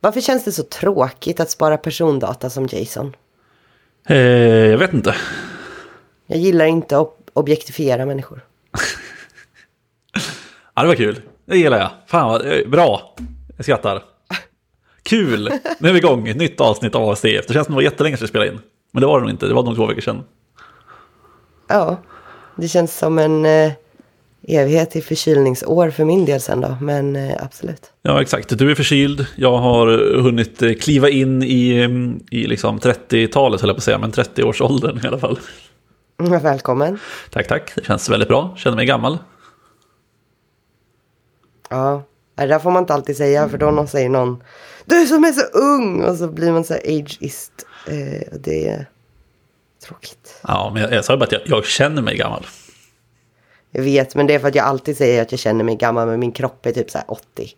Varför känns det så tråkigt att spara persondata som Jason? Eh, jag vet inte. Jag gillar inte att objektifiera människor. ja, det var kul. Det gillar jag. Fan vad eh, bra. Jag skrattar. Kul! Nu är vi igång. Nytt avsnitt av ASDF. Det känns som det var jättelänge sedan vi spelade in. Men det var det nog inte. Det var nog två veckor sedan. Ja, det känns som en eh, evighet i förkylningsår för min del sen då. Men eh, absolut. Ja, exakt. Du är förkyld. Jag har hunnit eh, kliva in i, mm, i liksom 30-talet, höll jag på att säga, men 30-årsåldern i alla fall. Välkommen. Tack, tack. Det känns väldigt bra. Känner mig gammal. Ja, det där får man inte alltid säga för då någon säger någon Du som är så ung! Och så blir man så ageist. Eh, det är tråkigt. Ja, men jag, jag sa bara att jag, jag, känner mig gammal. Jag vet, men det är för att jag alltid säger att jag känner mig gammal men min kropp är typ så här 80.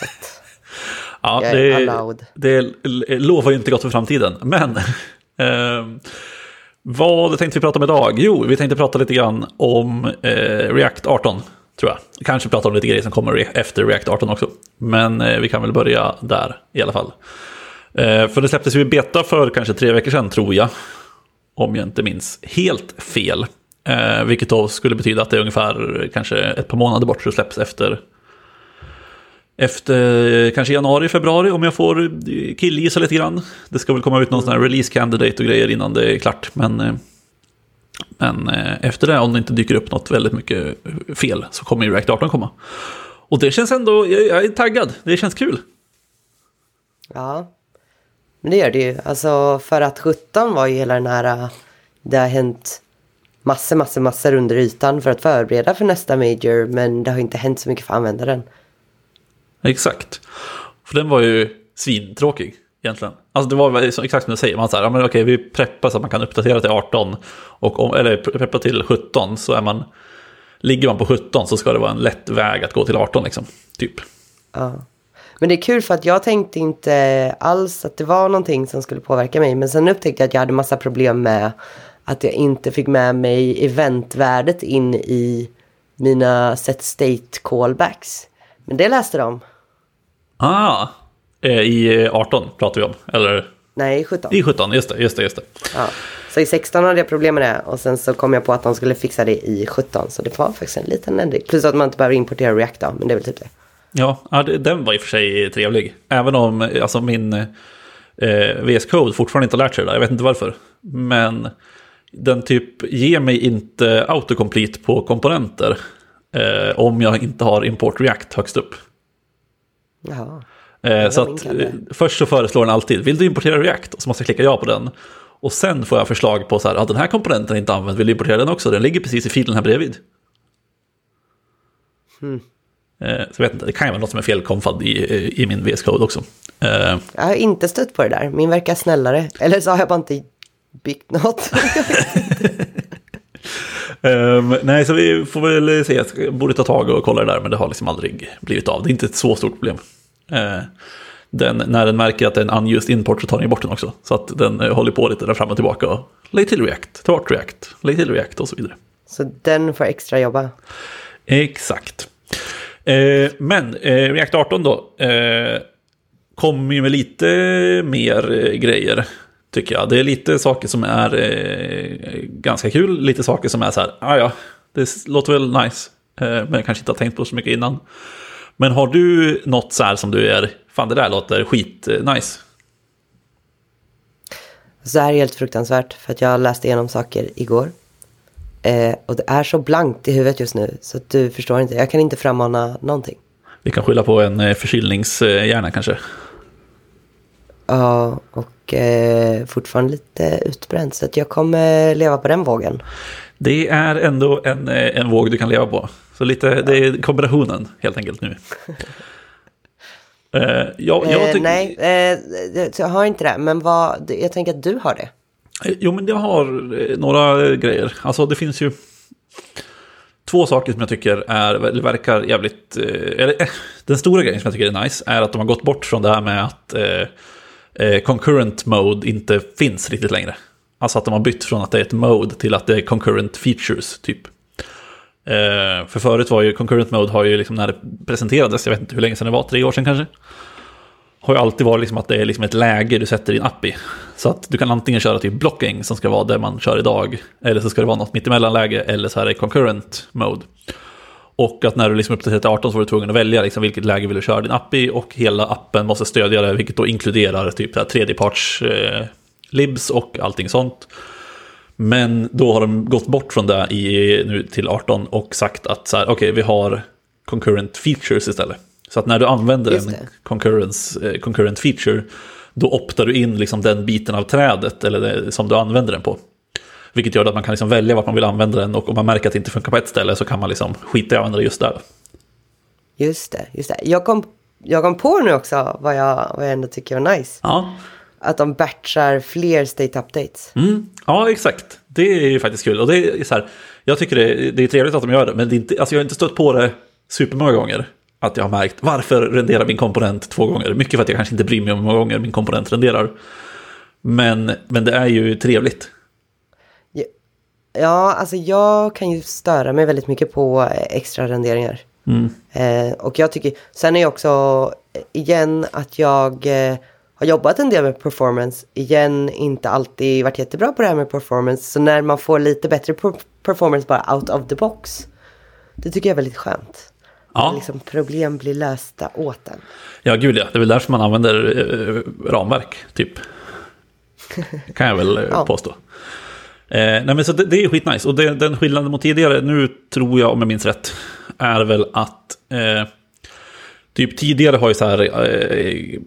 så ja, jag det, är det lovar ju inte gott för framtiden. Men eh, vad tänkte vi prata om idag? Jo, vi tänkte prata lite grann om eh, React 18 tror jag. Kanske prata om lite grejer som kommer efter React 18 också. Men eh, vi kan väl börja där i alla fall. Eh, för det släpptes ju beta för kanske tre veckor sedan tror jag. Om jag inte minns helt fel. Eh, vilket då skulle betyda att det är ungefär kanske ett par månader bort så släpps efter efter kanske januari, februari om jag får killgissa lite grann. Det ska väl komma ut någon sån här release candidate och grejer innan det är klart. Men eh, men eh, efter det, om det inte dyker upp något väldigt mycket fel, så kommer ju React 18 komma. Och det känns ändå, jag är taggad, det känns kul. Ja, men det gör det ju. Alltså för att 17 var ju hela den här, eh, det har hänt massor, massor, massor under ytan för att förbereda för nästa major, men det har inte hänt så mycket för användaren. Exakt. För den var ju svintråkig egentligen. Alltså det var exakt som du säger, man säger, ja, men okej, vi preppar så att man kan uppdatera till 18, och om, eller preppa till 17, så är man, ligger man på 17 så ska det vara en lätt väg att gå till 18 liksom, typ. Ja. Men det är kul för att jag tänkte inte alls att det var någonting som skulle påverka mig, men sen upptäckte jag att jag hade massa problem med att jag inte fick med mig eventvärdet in i mina set state callbacks. Men det läste de. Ah, Eh, I 18 pratar vi om, eller? Nej, i 17. I 17, just det, just det, just det. Ja. Så i 16 hade jag problem med det och sen så kom jag på att de skulle fixa det i 17. Så det var faktiskt en liten ändring. Plus att man inte behöver importera React då, men det är väl typ det. Ja, den var i och för sig trevlig. Även om alltså, min eh, VS Code fortfarande inte har lärt sig det där. Jag vet inte varför. Men den typ ger mig inte autocomplete på komponenter. Eh, om jag inte har import React högst upp. Jaha. Eh, så att, eh, först så föreslår den alltid, vill du importera React? Och så måste jag klicka ja på den. Och sen får jag förslag på så här, ja, den här komponenten är inte använd, vill du importera den också? Den ligger precis i filen här bredvid. Hmm. Eh, så vet inte, det kan ju vara något som är felkonfad i, i min VS Code också. Jag har inte stött på det där, min verkar snällare. Eller så har jag bara inte något. um, nej, så vi får väl se, jag borde ta tag och kolla det där, men det har liksom aldrig blivit av. Det är inte ett så stort problem. Eh, den, när den märker att det är en unused import så tar den bort den också. Så att den eh, håller på lite där fram och tillbaka och lägg till React, ta bort React, lägg till React och så vidare. Så den får extra jobba? Exakt. Eh, men eh, React 18 då eh, kommer ju med lite mer eh, grejer. Tycker jag. Det är lite saker som är eh, ganska kul, lite saker som är så här, ah, ja, det låter väl nice. men kanske inte har tänkt på så mycket innan. Men har du något så här som du är, fan det där låter skit nice. Så här är helt fruktansvärt för att jag läste igenom saker igår. Eh, och det är så blankt i huvudet just nu så att du förstår inte. Jag kan inte frammana någonting. Vi kan skylla på en eh, förkylningshjärna kanske. Ja, och eh, fortfarande lite utbränd. Så att jag kommer leva på den vågen. Det är ändå en, eh, en våg du kan leva på. Så lite, ja. det är kombinationen helt enkelt nu. uh, jag, jag uh, nej, uh, jag har inte det. Men vad, jag tänker att du har det. Jo, men jag har några grejer. Alltså det finns ju två saker som jag tycker är, verkar jävligt... Eller, den stora grejen som jag tycker är nice är att de har gått bort från det här med att Eh, concurrent mode inte finns riktigt längre. Alltså att de har bytt från att det är ett mode till att det är concurrent features typ. Eh, för förut var ju concurrent mode har ju liksom när det presenterades, jag vet inte hur länge sedan det var, tre år sedan kanske. har ju alltid varit liksom att det är liksom ett läge du sätter din app i. Så att du kan antingen köra typ blocking som ska vara det man kör idag. Eller så ska det vara något mittemellanläge eller så här är concurrent mode. Och att när du liksom uppdaterar till 18 så var du tvungen att välja liksom vilket läge vill du köra din app i. Och hela appen måste stödja det, vilket då inkluderar typ tredjeparts eh, libs och allting sånt. Men då har de gått bort från det i, nu till 18 och sagt att så här, okej, okay, vi har concurrent features istället. Så att när du använder en concurrence, eh, concurrent feature, då optar du in liksom den biten av trädet eller det, som du använder den på. Vilket gör att man kan liksom välja vart man vill använda den och om man märker att det inte funkar på ett ställe så kan man liksom skita i att använda det just där. Just det, just det. Jag kom, jag kom på nu också vad jag, vad jag ändå tycker var nice. Ja. Att de batchar fler state updates. Mm. Ja, exakt. Det är ju faktiskt kul. Och det är så här, jag tycker det, det är trevligt att de gör det, men det är inte, alltså jag har inte stött på det supermånga gånger. Att jag har märkt varför renderar min komponent två gånger. Mycket för att jag kanske inte bryr mig om hur många gånger min komponent renderar. Men, men det är ju trevligt. Ja, alltså jag kan ju störa mig väldigt mycket på extra renderingar. Mm. Eh, och jag tycker, sen är jag också, igen, att jag eh, har jobbat en del med performance. Igen, inte alltid varit jättebra på det här med performance. Så när man får lite bättre performance bara out of the box. Det tycker jag är väldigt skönt. Ja. Liksom problem blir lösta åt en. Ja, gud ja. Det är väl därför man använder eh, ramverk, typ. kan jag väl eh, ja. påstå. Eh, nej men så det, det är skitnice. Och det, den skillnaden mot tidigare, nu tror jag om jag minns rätt, är väl att eh, typ tidigare har ju så här, eh,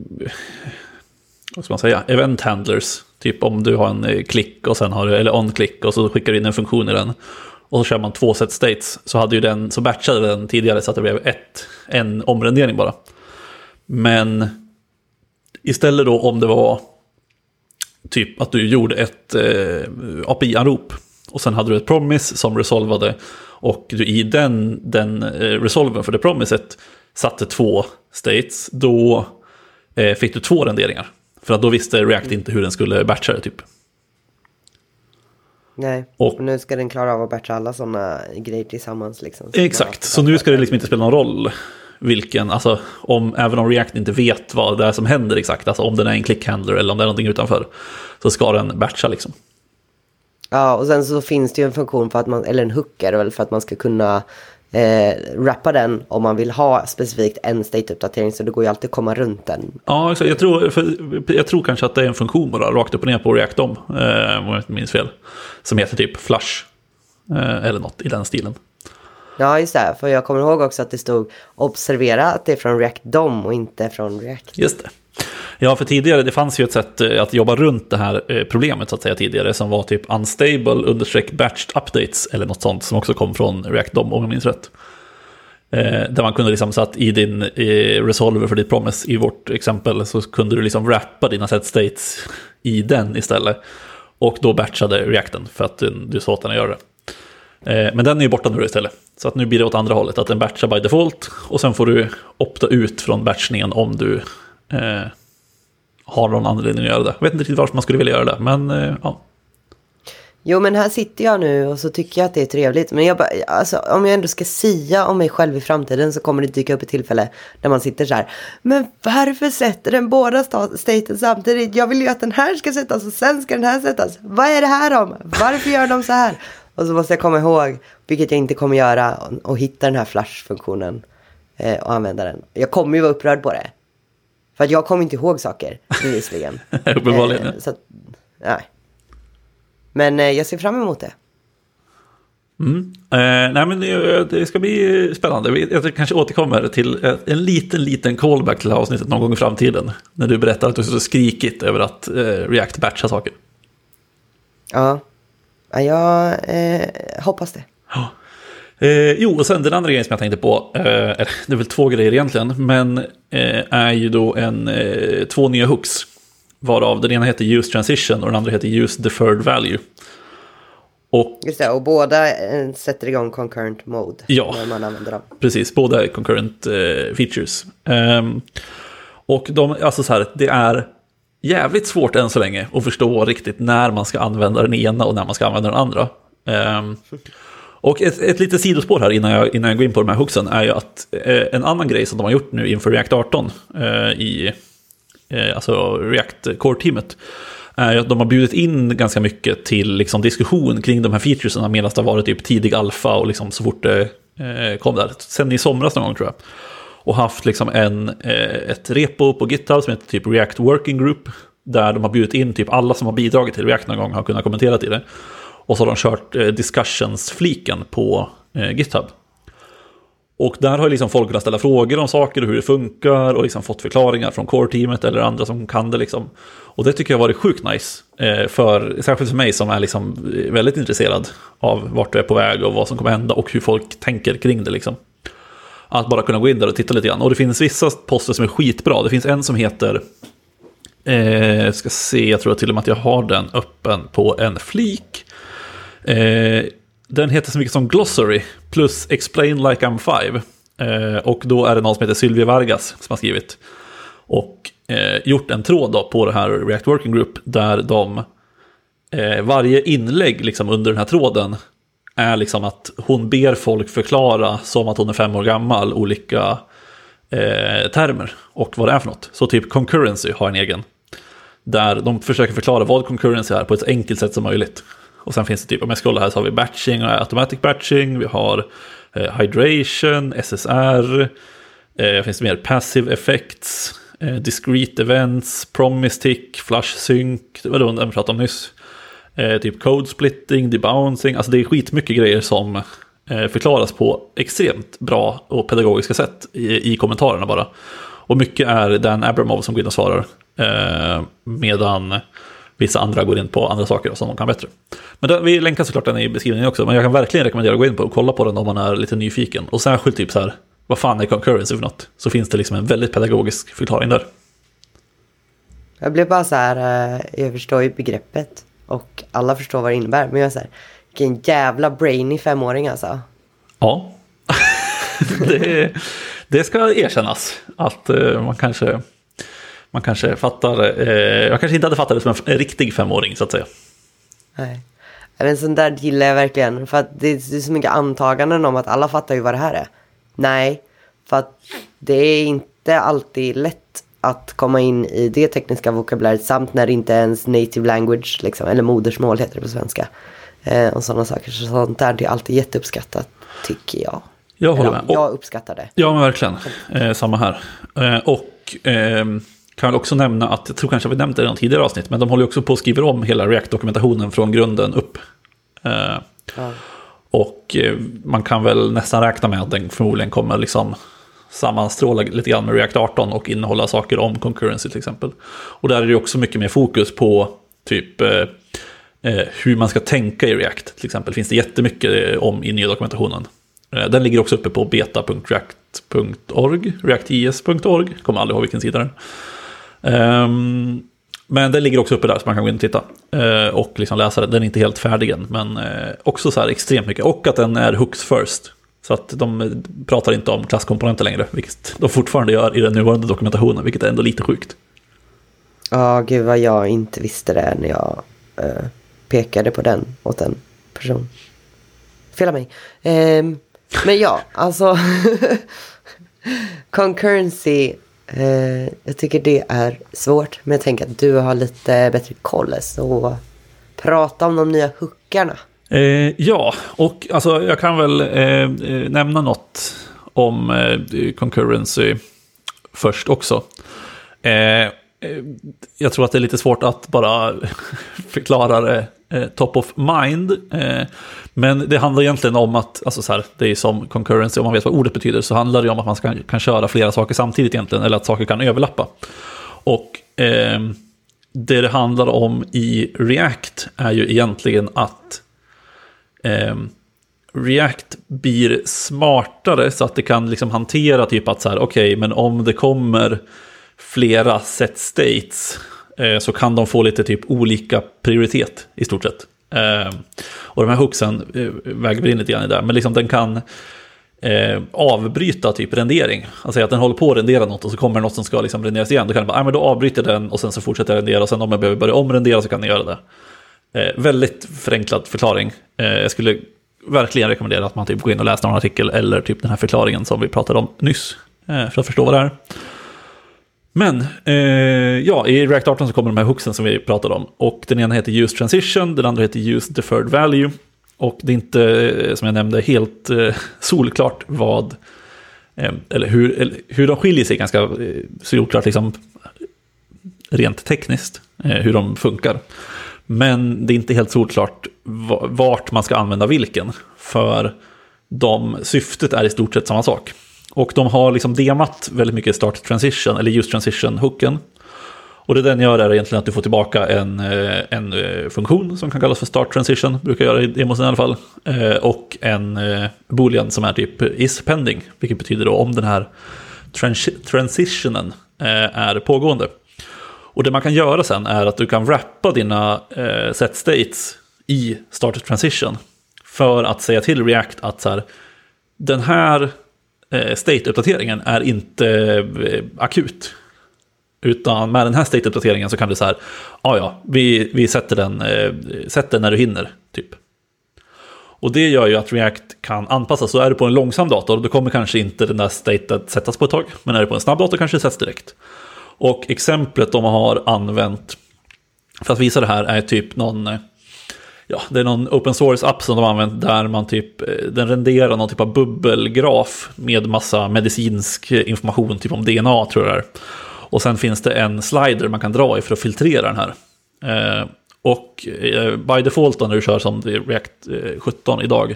vad ska man säga, event handlers. Typ om du har en eh, klick och sen har du, eller on-klick och så skickar du in en funktion i den. Och så kör man två set states. Så hade ju den, så batchade den tidigare så att det blev ett, en omrendering bara. Men istället då om det var typ att du gjorde ett eh, API-anrop. Och sen hade du ett promise som resolvade. Och du i den, den eh, resolven för det promiset satte två states. Då eh, fick du två renderingar. För att då visste React inte hur den skulle batcha det typ. Nej, och nu ska den klara av att batcha alla sådana grejer tillsammans. Liksom. Så exakt, så nu ska det liksom inte spela någon roll vilken, alltså om, även om React inte vet vad det är som händer exakt, alltså om den är en clickhandler eller om det är någonting utanför, så ska den batcha liksom. Ja, och sen så finns det ju en funktion för att man, eller en hook är det väl, för att man ska kunna eh, rappa den om man vill ha specifikt en state-uppdatering. Så det går ju alltid att komma runt den. Ja, exakt. Jag tror, för, jag tror kanske att det är en funktion bara, rakt upp och ner på React om, eh, om jag inte minns fel. Som heter typ Flush, eh, eller något i den stilen. Ja, just det. För jag kommer ihåg också att det stod observera att det är från React DOM och inte från React. Just det. Ja, för tidigare, det fanns ju ett sätt eh, att jobba runt det här eh, problemet så att säga tidigare som var typ unstable understreck batched updates eller något sånt som också kom från React DOM om jag minns rätt. Eh, där man kunde liksom så att i din eh, resolver för ditt promise i vårt exempel så kunde du liksom wrappa dina set states i den istället. Och då batchade Reacten för att du, du sa åt den att göra det. Eh, men den är ju borta nu istället. Så att nu blir det åt andra hållet, att den batchar by default. Och sen får du opta ut från batchningen om du eh, har någon anledning att göra det. Jag vet inte riktigt varför man skulle vilja göra det, men eh, ja. Jo, men här sitter jag nu och så tycker jag att det är trevligt. Men jag bara, alltså, om jag ändå ska sia om mig själv i framtiden så kommer det dyka upp ett tillfälle där man sitter så här. Men varför sätter den båda staten samtidigt? Jag vill ju att den här ska sättas och sen ska den här sättas. Vad är det här om? Varför gör de så här? Och så måste jag komma ihåg, vilket jag inte kommer göra, och, och hitta den här flash-funktionen eh, och använda den. Jag kommer ju vara upprörd på det. För att jag kommer inte ihåg saker, bevisligen. Uppenbarligen. Eh, så, nej. Men eh, jag ser fram emot det. Mm. Eh, nej men det, det, ska bli spännande. Jag kanske återkommer till en liten, liten callback till avsnittet någon gång i framtiden. När du berättar att du är så skrikigt över att eh, React batchar saker. Ja, Ja, jag eh, hoppas det. Ja. Eh, jo, och sen den andra grejen som jag tänkte på, eh, det är väl två grejer egentligen, men eh, är ju då en, eh, två nya hooks. Varav den ena heter Use Transition och den andra heter Use Deferred Value. Och, Just det, och båda eh, sätter igång concurrent mode ja, när man använder dem. Precis, båda är concurrent eh, features. Um, och de, alltså så här, det är jävligt svårt än så länge att förstå riktigt när man ska använda den ena och när man ska använda den andra. Um, och ett, ett litet sidospår här innan jag, innan jag går in på de här hooksen är ju att eh, en annan grej som de har gjort nu inför React 18 eh, i eh, alltså React Core-teamet, är att de har bjudit in ganska mycket till liksom, diskussion kring de här featuresen medan det har varit typ tidig alfa och liksom, så fort det eh, kom där. Sen i somras någon gång tror jag. Och haft liksom en, eh, ett repo på GitHub som heter typ React Working Group. Där de har bjudit in typ alla som har bidragit till React någon gång har kunnat kommentera till det. Och så har de kört eh, discussions-fliken på eh, GitHub. Och där har liksom folk kunnat ställa frågor om saker och hur det funkar och liksom fått förklaringar från core-teamet eller andra som kan det. Liksom. Och det tycker jag har varit sjukt nice. För, särskilt för mig som är liksom väldigt intresserad av vart du är på väg och vad som kommer hända och hur folk tänker kring det. Liksom. Att bara kunna gå in där och titta lite grann. Och det finns vissa poster som är skitbra. Det finns en som heter... Eh, ska se, jag tror till och med att jag har den öppen på en flik. Eh, den heter så mycket som Glossary plus Explain Like I'm Five. Eh, och då är det någon som heter Sylvia Vargas som har skrivit. Och eh, gjort en tråd då på det här React Working Group där de eh, varje inlägg liksom under den här tråden är liksom att hon ber folk förklara som att hon är fem år gammal olika eh, termer och vad det är för något. Så typ concurrency har en egen. Där de försöker förklara vad concurrency är på ett så enkelt sätt som möjligt. Och sen finns det typ, om jag scrollar här så har vi batching och automatic batching, vi har eh, hydration, SSR, eh, finns det mer passive effects, eh, discrete events, promise tick, flush sync, det var det hon pratade om nyss. Eh, typ code splitting, debouncing, alltså det är skitmycket grejer som eh, förklaras på extremt bra och pedagogiska sätt i, i kommentarerna bara. Och mycket är Dan Abramov som går in och svarar. Eh, medan vissa andra går in på andra saker som de kan bättre. Men den, vi länkar såklart den i beskrivningen också, men jag kan verkligen rekommendera att gå in på och kolla på den om man är lite nyfiken. Och särskilt typ så här, vad fan är concurrency för något? Så finns det liksom en väldigt pedagogisk förklaring där. Jag blev bara så här, eh, jag förstår ju begreppet och alla förstår vad det innebär. Men jag är så här, vilken jävla brainy femåring alltså. Ja, det, det ska erkännas att uh, man kanske man kanske fattar, eh, jag kanske inte hade fattat det som en riktig femåring så att säga. Nej. En sån där gillar jag verkligen. För att det är så mycket antaganden om att alla fattar ju vad det här är. Nej, för att det är inte alltid lätt att komma in i det tekniska vokabuläret samt när det inte är ens native language, liksom, eller modersmål heter det på svenska. Eh, och sådana saker. Så sånt där det är alltid jätteuppskattat, tycker jag. Jag håller med. Jag uppskattar det. Ja, men verkligen. Eh, samma här. Eh, och ehm, kan väl också nämna att, jag tror kanske vi nämnt det i någon tidigare avsnitt, men de håller också på att skriva om hela React-dokumentationen från grunden upp. Eh, ja. Och eh, man kan väl nästan räkna med att den förmodligen kommer liksom sammanstråla lite grann med React 18 och innehålla saker om concurrency till exempel. Och där är det också mycket mer fokus på typ eh, eh, hur man ska tänka i React. Till exempel finns det jättemycket eh, om i nya dokumentationen. Eh, den ligger också uppe på beta.react.org, reactis.org, kommer aldrig ihåg vilken sida den Um, men den ligger också uppe där så man kan gå in och titta. Eh, och liksom läsa den. Den är inte helt färdig än. Men eh, också så här extremt mycket. Och att den är hooks first. Så att de pratar inte om klasskomponenter längre. Vilket de fortfarande gör i den nuvarande dokumentationen. Vilket är ändå lite sjukt. Ja, oh, gud vad jag inte visste det när jag uh, pekade på den åt en person. Fel av mig. Um, men ja, alltså. concurrency Eh, jag tycker det är svårt. Men jag tänker att du har lite bättre koll. Så prata om de nya hookarna. Eh, ja, och alltså, jag kan väl eh, eh nämna något om eh, concurrency först också. Eh, eh, jag tror att det är lite svårt att bara förklara det eh, top of mind. Eh, men det handlar egentligen om att, alltså så här, det är som concurrency, om man vet vad ordet betyder, så handlar det om att man ska, kan köra flera saker samtidigt egentligen, eller att saker kan överlappa. Och eh, det det handlar om i React är ju egentligen att eh, React blir smartare så att det kan liksom hantera typ att så här, okej, okay, men om det kommer flera set states eh, så kan de få lite typ olika prioritet i stort sett. Eh, och de här hooksen eh, väger in lite grann i det, men liksom den kan eh, avbryta typ rendering. Alltså att den håller på att rendera något och så kommer något som ska liksom renderas igen. Då kan den bara, ah, men då avbryter den och sen så fortsätter den rendera och sen om jag behöver börja omrendera så kan den göra det. Eh, väldigt förenklad förklaring. Eh, jag skulle verkligen rekommendera att man typ går in och läser någon artikel eller typ den här förklaringen som vi pratade om nyss. Eh, för att förstå vad det är. Men eh, ja, i React 18 så kommer de här hooksen som vi pratade om. Och den ena heter Use Transition, den andra heter Use Deferred Value. Och det är inte, eh, som jag nämnde, helt eh, solklart vad, eh, eller, hur, eller hur de skiljer sig ganska eh, solklart liksom, rent tekniskt, eh, hur de funkar. Men det är inte helt solklart vart man ska använda vilken. För de, syftet är i stort sett samma sak. Och de har liksom demat väldigt mycket start transition, eller just transition-hooken. Och det den gör är egentligen att du får tillbaka en, eh, en eh, funktion som kan kallas för start transition, brukar jag göra i demosen i alla fall. Eh, och en boolean som är typ is pending, vilket betyder då om den här transitionen är pågående. Och det man kan göra sen är att du kan wrappa dina eh, set states i start transition. För att säga till React att så här, den här eh, state-uppdateringen är inte eh, akut. Utan med den här state-uppdateringen så kan du så här, ja ja, vi, vi sätter den, eh, sätter när du hinner, typ. Och det gör ju att React kan anpassas. Så är du på en långsam dator, då kommer kanske inte den där statet sättas på ett tag. Men är du på en snabb dator kanske det sätts direkt. Och exemplet de har använt för att visa det här är typ någon, eh, ja, det är någon open source-app som de har använt där man typ, eh, den renderar någon typ av bubbelgraf med massa medicinsk information, typ om DNA tror jag det är. Och sen finns det en slider man kan dra i för att filtrera den här. Eh, och eh, by default när du kör som React eh, 17 idag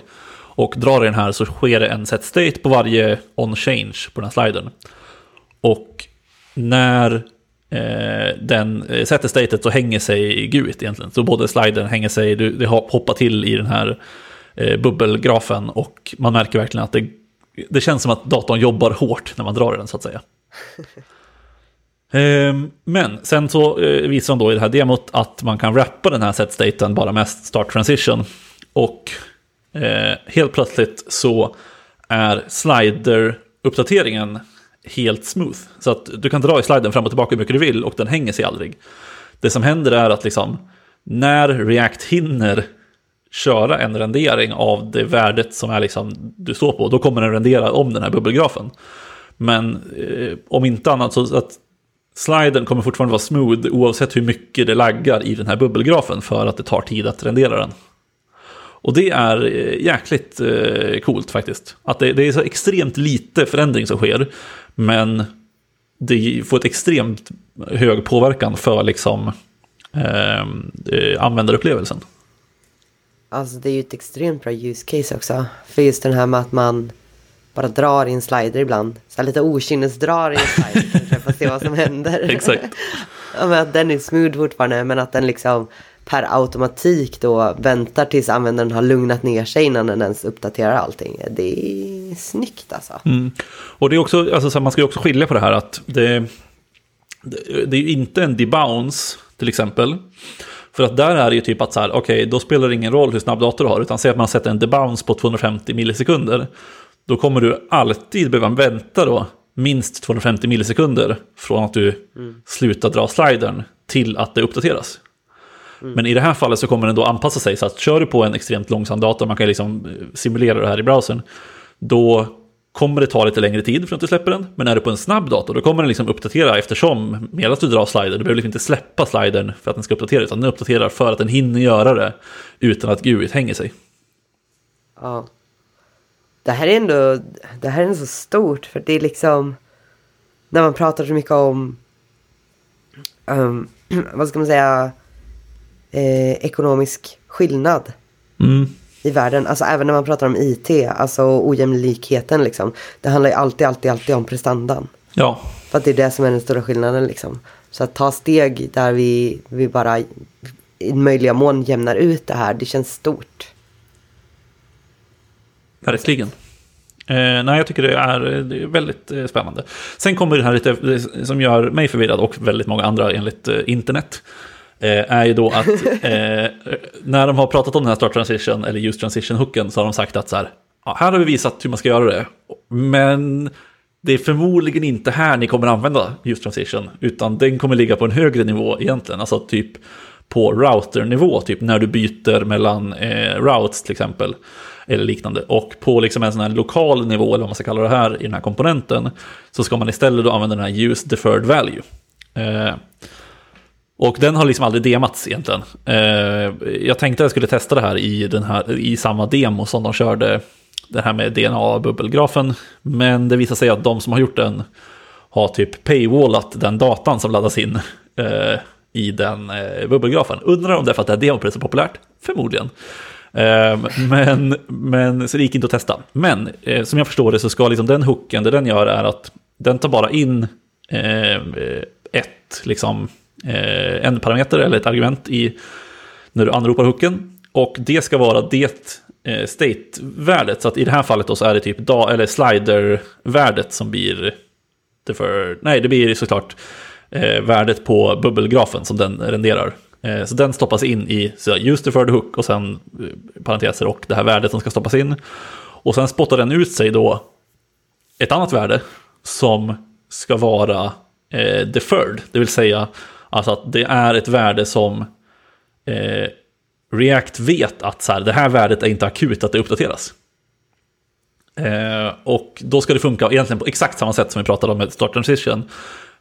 och drar i den här så sker det en set state på varje on change på den här slidern. Och när eh, den sätter statet så hänger sig GUIT egentligen. Så både slidern hänger sig, det hoppar till i den här eh, bubbelgrafen och man märker verkligen att det, det känns som att datorn jobbar hårt när man drar den så att säga. Ehm, men sen så eh, visar de då i det här demot att man kan rappa den här set-staten bara med start transition. Och eh, helt plötsligt så är slider-uppdateringen helt smooth. Så att du kan dra i sliden fram och tillbaka hur mycket du vill och den hänger sig aldrig. Det som händer är att liksom när React hinner köra en rendering av det värdet som är liksom du står på, då kommer den rendera om den här bubbelgrafen. Men eh, om inte annat så att sliden kommer fortfarande vara smooth oavsett hur mycket det laggar i den här bubbelgrafen för att det tar tid att rendera den. Och det är eh, jäkligt eh, coolt faktiskt. Att det, det, är så extremt lite förändring som sker. Men det får ett extremt hög påverkan för liksom ehm, eh, användarupplevelsen. Alltså det är ju ett extremt bra use case också. För just den här med att man bara drar i en slider ibland. Så här lite okynnesdrar i en slider för att se vad som händer. Exakt. ja, men att den är smooth fortfarande men att den liksom per automatik då väntar tills användaren har lugnat ner sig innan den ens uppdaterar allting. Det är snyggt alltså. Mm. Och det är också, alltså, man ska ju också skilja på det här att det, det, det är ju inte en debounce till exempel. För att där är det ju typ att så här, okej, okay, då spelar det ingen roll hur snabb dator du har, utan säg att man sätter en debounce på 250 millisekunder då kommer du alltid behöva vänta då minst 250 millisekunder från att du mm. slutar dra slidern till att det uppdateras. Mm. Men i det här fallet så kommer den då anpassa sig så att kör du på en extremt långsam dator, man kan liksom eh, simulera det här i browsern, då kommer det ta lite längre tid för att du släpper den. Men är du på en snabb dator, då kommer den liksom uppdatera eftersom medan du drar slidern. Du behöver liksom inte släppa slidern för att den ska uppdatera, utan den uppdaterar för att den hinner göra det utan att GUIT hänger sig. Ja det här är ändå, det här är ändå så stort för det är liksom när man pratar så mycket om um, vad ska man säga eh, ekonomisk skillnad mm. i världen. Alltså även när man pratar om IT, alltså ojämlikheten liksom. Det handlar ju alltid, alltid, alltid om prestandan. Ja. För att det är det som är den stora skillnaden liksom. Så att ta steg där vi, vi bara i möjliga mån jämnar ut det här, det känns stort. Verkligen. Eh, nej, jag tycker det är, det är väldigt eh, spännande. Sen kommer det här lite, som gör mig förvirrad och väldigt många andra enligt eh, internet. Eh, är ju då att eh, när de har pratat om den här start transition eller use transition-hooken så har de sagt att så här, ja, här har vi visat hur man ska göra det. Men det är förmodligen inte här ni kommer använda use transition, utan den kommer ligga på en högre nivå egentligen. Alltså typ på routernivå, typ när du byter mellan eh, routes till exempel. Eller liknande. Och på liksom en sån här lokal nivå, eller vad man ska kalla det här, i den här komponenten, så ska man istället då använda den här use deferred value. Eh, och den har liksom aldrig demats egentligen. Eh, jag tänkte att jag skulle testa det här i, den här, i samma demo som de körde, det här med DNA-bubbelgrafen. Men det visar sig att de som har gjort den har typ paywallat den datan som laddas in eh, i den eh, bubbelgrafen. Undrar om det är för att det här demot är så populärt? Förmodligen. Eh, men, men, så det gick inte att testa. Men eh, som jag förstår det så ska liksom den hooken, det den gör är att den tar bara in eh, ett, liksom, eh, en parameter eller ett argument i, när du anropar hooken. Och det ska vara det eh, state-värdet. Så att i det här fallet då så är det typ da, eller slider-värdet som blir det för, nej det blir såklart eh, värdet på bubbelgrafen som den renderar. Eh, så den stoppas in i så just deferred hook och sen eh, parenteser och det här värdet som ska stoppas in. Och sen spottar den ut sig då ett annat värde som ska vara eh, deferred, det vill säga alltså att det är ett värde som eh, React vet att så här, det här värdet är inte akut att det uppdateras. Eh, och då ska det funka egentligen på exakt samma sätt som vi pratade om med start transition.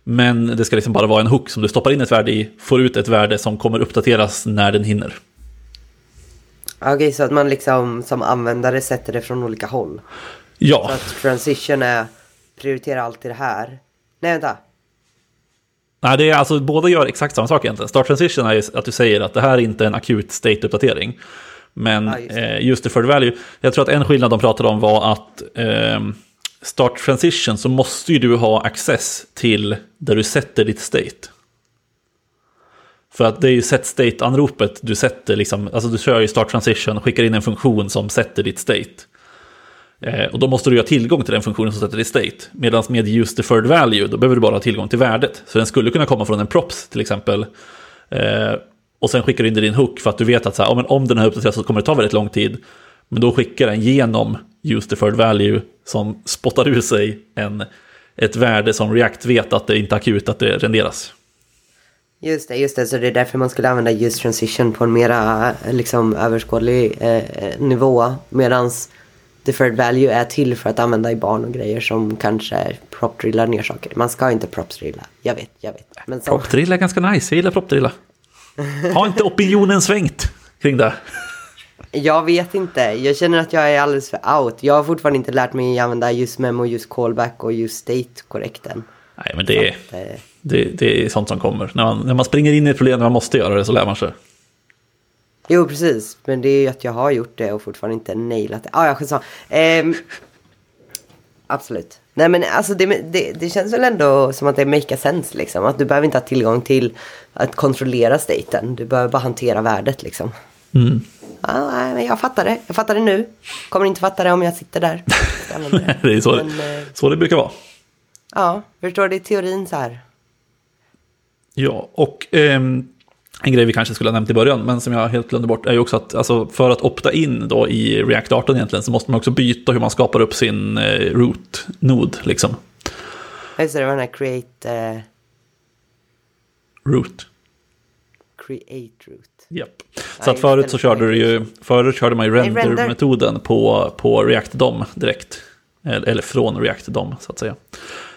Men det ska liksom bara vara en hook som du stoppar in ett värde i, får ut ett värde som kommer uppdateras när den hinner. Okej, okay, så att man liksom som användare sätter det från olika håll? Ja. Så att transition är, prioritera alltid det här. Nej, vänta. Nej, det är alltså, båda gör exakt samma sak egentligen. Start transition är att du säger att det här är inte en akut state-uppdatering. Men ja, just, det. Eh, just deferred value, jag tror att en skillnad de pratade om var att eh, start transition så måste ju du ha access till där du sätter ditt state. För att det är ju set state-anropet du sätter, liksom, alltså du kör ju start transition, skickar in en funktion som sätter ditt state. Eh, och då måste du ha tillgång till den funktionen som sätter i state. Medan med use deferred value, då behöver du bara ha tillgång till värdet. Så den skulle kunna komma från en props till exempel. Eh, och sen skickar du in det i din hook för att du vet att så här, om, om den här uppdateras så kommer det ta väldigt lång tid. Men då skickar den genom use deferred value som spottar ur sig en, ett värde som React vet att det inte är akut att det renderas. Just det, just det. Så det är därför man skulle använda use transition på en mera eh, liksom, överskådlig eh, nivå. Medans deferred value är till för att använda i barn och grejer som kanske propdrillar ner saker. Man ska inte propdrilla. Jag vet, jag vet. Men så... Propdrill är ganska nice, jag gillar propdrilla. Har inte opinionen svängt kring det? Jag vet inte. Jag känner att jag är alldeles för out. Jag har fortfarande inte lärt mig att använda just memo, just callback och just state korrekt än. Nej, men det, att, eh... det, det är sånt som kommer. När man, när man springer in i ett problem när man måste göra det så lär man sig. Jo, precis. Men det är ju att jag har gjort det och fortfarande inte nailat det. Ah, ja, skitsamma. Eh, absolut. Nej men alltså det, det, det, känns väl ändå som att det make sense liksom. Att du behöver inte ha tillgång till att kontrollera staten. Du behöver bara hantera värdet liksom. Mm. Ja, men jag fattar det. Jag fattar det nu. Kommer inte fatta det om jag sitter där. det. det är så, men, det, så det brukar vara. Ja, förstår du? i teorin så här. Ja, och ehm, en grej vi kanske skulle ha nämnt i början, men som jag helt glömde bort, är ju också att alltså, för att opta in då i React 18 egentligen så måste man också byta hur man skapar upp sin eh, root-nod. Liksom. Just det, det var den här create... Eh... Root. Create root. Japp. Så att förut så körde du ju, förut körde man ju render-metoden på, på React DOM direkt. Eller från React DOM så att säga.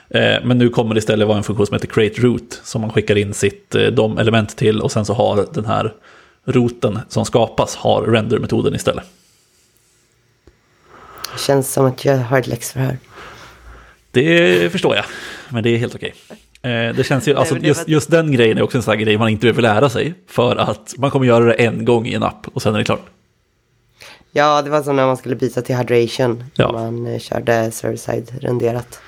Eh, men nu kommer det istället vara en funktion som heter create root som man skickar in sitt eh, DOM-element till och sen så har den här roten som skapas har render-metoden istället. Det känns som att jag har ett läxförhör. Det förstår jag, men det är helt okej. Eh, det känns ju, alltså, just, just den grejen är också en sån här grej man inte behöver lära sig. För att man kommer göra det en gång i en app och sen är det klart. Ja, det var som när man skulle byta till hydration. Ja. Man körde server-side renderat.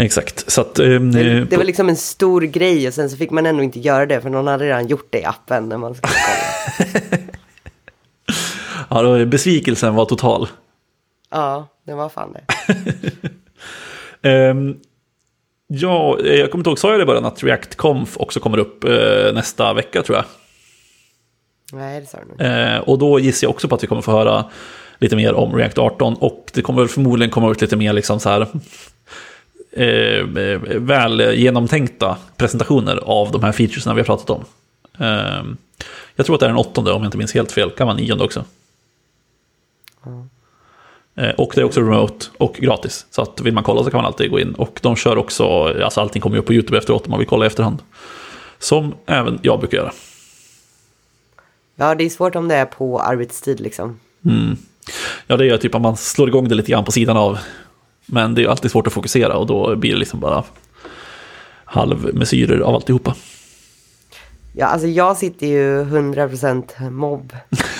Exakt. Så att, um, det, det, var liksom en stor grej och sen så fick man ändå inte göra det för någon hade redan gjort det i appen när man skulle ja, då, besvikelsen var total. Ja, det var fan det. um, ja, jag kommer inte ihåg, sa jag det i början att React Conf också kommer upp uh, nästa vecka tror jag? Nej, det sa du nog uh, Och då gissar jag också på att vi kommer få höra lite mer om React 18 och det kommer förmodligen komma ut lite mer liksom så här eh, väl genomtänkta presentationer av de här featuresna vi har pratat om. Eh, jag tror att det är den åttonde om jag inte minns helt fel. Kan vara nionde också. Eh, och det är också remote och gratis. Så att vill man kolla så kan man alltid gå in. Och de kör också, alltså allting kommer ju upp på YouTube efteråt om man vill kolla i efterhand. Som även jag brukar göra. Ja, det är svårt om det är på arbetstid liksom. Mm. Ja, det är typ att man slår igång det lite grann på sidan av. Men det är alltid svårt att fokusera och då blir det liksom bara halvmesyrer av alltihopa. Ja, alltså jag sitter ju 100% mobb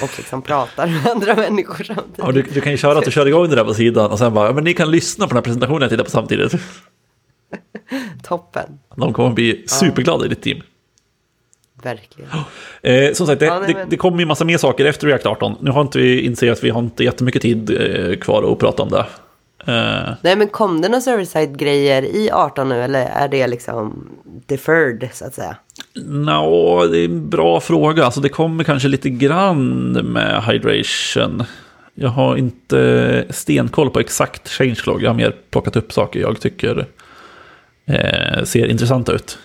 och liksom pratar med andra människor samtidigt. Ja, du, du kan ju köra att du kör igång det där på sidan och sen bara, ja, men ni kan lyssna på den här presentationen jag tittar på samtidigt. Toppen, De kommer bli superglada i ditt team. verkligen. Eh, som sagt, det, Ja, nej, det, men- det kommer ju massa mer saker efter React 18. Nu har inte vi insett att vi har inte jättemycket tid eh, kvar att prata om det. Eh, Nej men kom det några server-side-grejer i 18 nu eller är det liksom deferred så att säga? Nå, det är en bra fråga. Alltså det kommer kanske lite grann med hydration. Jag har inte stenkoll på exakt changelog. Jag har mer plockat upp saker jag tycker eh, ser intressanta ut.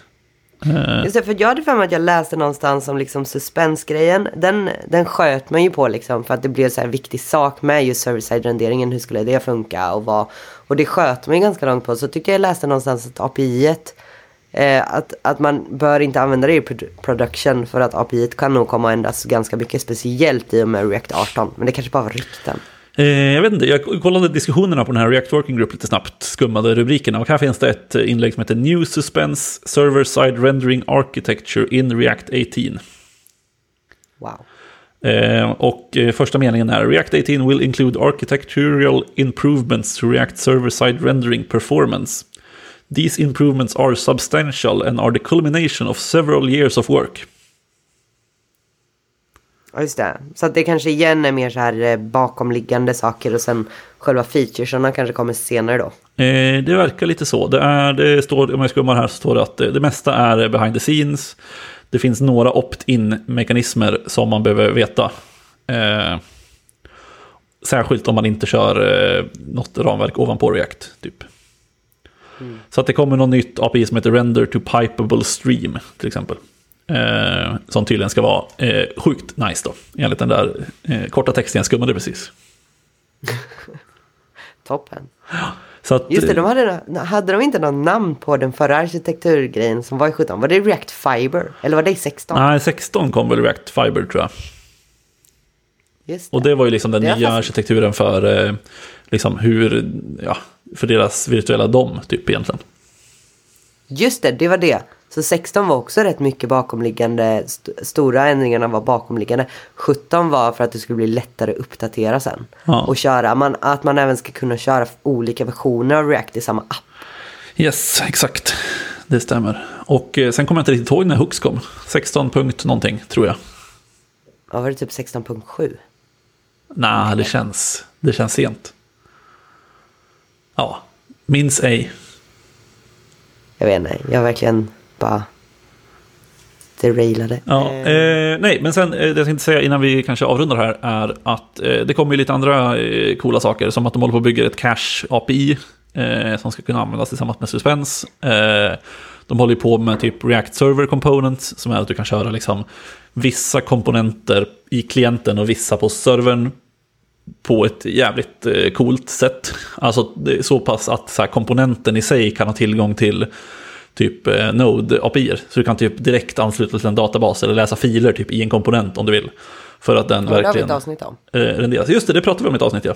Eh. Uh. Just det, för jag hade för mig att jag läste någonstans om liksom suspensgrejen. Den, den sköt man ju på liksom för att det blev så här viktig sak med just server-side-renderingen. Hur skulle det funka och vad? Och det sköt man ju ganska långt på. Så tyckte jag läste någonstans att API eh, att, att man bör inte använda det i production för att API kan nog komma att ändras ganska mycket. Speciellt i och med React 18. Men det kanske bara var rykten. Eh, jag vet inte, jag kollade diskussionerna på den här React Working Group lite snabbt, skummade rubrikerna. Och här finns det ett inlägg som heter New Suspense Server Side Rendering Architecture in React 18. Wow. Eh, och eh, första meningen är React 18 will include architectural improvements to React server-side rendering performance. These improvements are substantial and are the culmination of several years of work. Ja, just det. Så att det kanske igen är mer så här eh, bakomliggande saker och sen själva featuresarna kanske kommer senare då. Eh, det verkar lite så. Det, är, det står, om jag skummar här så står det att det, det mesta är behind the scenes. Det finns några opt-in-mekanismer som man behöver veta. Eh, särskilt om man inte kör eh, något ramverk ovanpå React. Typ. Så att det kommer något nytt API som heter Render to Pipeable Stream till exempel. Eh, som tydligen ska vara eh, sjukt nice då. Enligt den där eh, korta texten jag skummade precis. Toppen. Så att, Just det, de hade, hade de inte någon namn på den förra arkitekturgrejen som var i 17? Var det React Fiber? Eller var det i 16? Nej, 16 kom väl React Fiber tror jag. Just det. Och det var ju liksom den nya fast- arkitekturen för, eh, liksom hur, ja, för deras virtuella dom typ egentligen. Just det, det var det. Så 16 var också rätt mycket bakomliggande, st- stora ändringarna var bakomliggande. 17 var för att det skulle bli lättare att uppdatera sen. Ja. Och köra, man, att man även ska kunna köra olika versioner av React i samma app. Yes, exakt. Det stämmer. Och eh, sen kommer jag inte riktigt ihåg när Hooks kom. 16 punkt någonting, tror jag. Ja, var det typ 16.7? Nej, det känns, det känns sent. Ja, minns ej. Jag vet inte, jag verkligen bara derailade. Ja, Eh, nej, men sen eh, det jag tänkte säga innan vi kanske avrundar här är att eh, det kommer ju lite andra eh, coola saker. Som att de håller på att bygga ett cache-API eh, som ska kunna användas tillsammans med Suspense. Eh, de håller ju på med typ React Server Components som är att du kan köra liksom vissa komponenter i klienten och vissa på servern på ett jävligt eh, coolt sätt. Alltså det är så pass att så här, komponenten i sig kan ha tillgång till typ eh, Node API. Så du kan typ direkt ansluta till en databas eller läsa filer typ i en komponent om du vill. För att den ja, det har vi verkligen ett avsnitt om. eh, renderas. Just det, det pratade vi om i ett avsnitt ja.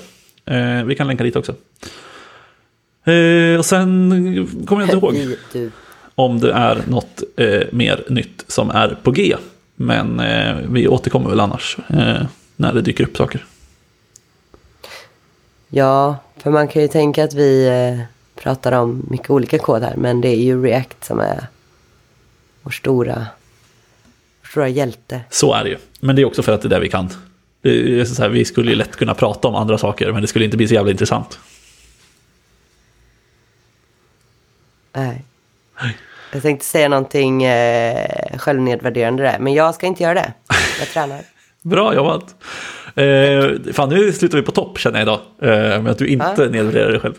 Eh, vi kan länka dit också. Och sen kommer jag inte ihåg om det är något mer nytt som är på G. Men vi återkommer väl annars när det dyker upp saker. Ja, för man kan ju tänka att vi pratar om mycket olika kod här. Men det är ju React som är vår stora, vår stora hjälte. Så är det ju. Men det är också för att det är det vi kan. Det är så här, vi skulle ju lätt kunna prata om andra saker, men det skulle inte bli så jävla intressant. Nej. Jag tänkte säga någonting eh, självnedvärderande där. Men jag ska inte göra det. Jag tränar. Bra jobbat! Eh, fan, nu slutar vi på topp känner jag idag. Eh, med att du inte Ja. nedvärderar dig själv.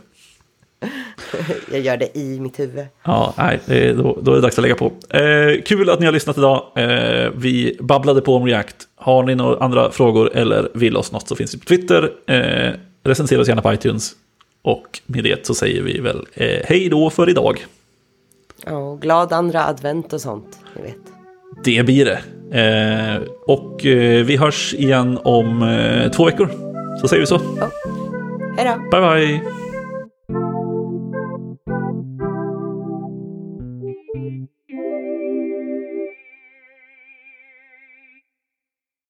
Jag gör det i mitt huvud. Ja, nej, då, då är det dags att lägga på. Eh, kul att ni har lyssnat idag. Eh, vi babblade på om React. Har ni några andra frågor eller vill oss något så finns vi på Twitter. Eh, recensera oss gärna på iTunes. Och med det så säger vi väl eh, hej då för idag. Ja, och glad andra advent och sånt, ni vet. Det blir det. Eh, och eh, vi hörs igen om eh, två veckor. Så säger vi så. Hej då! Bye bye!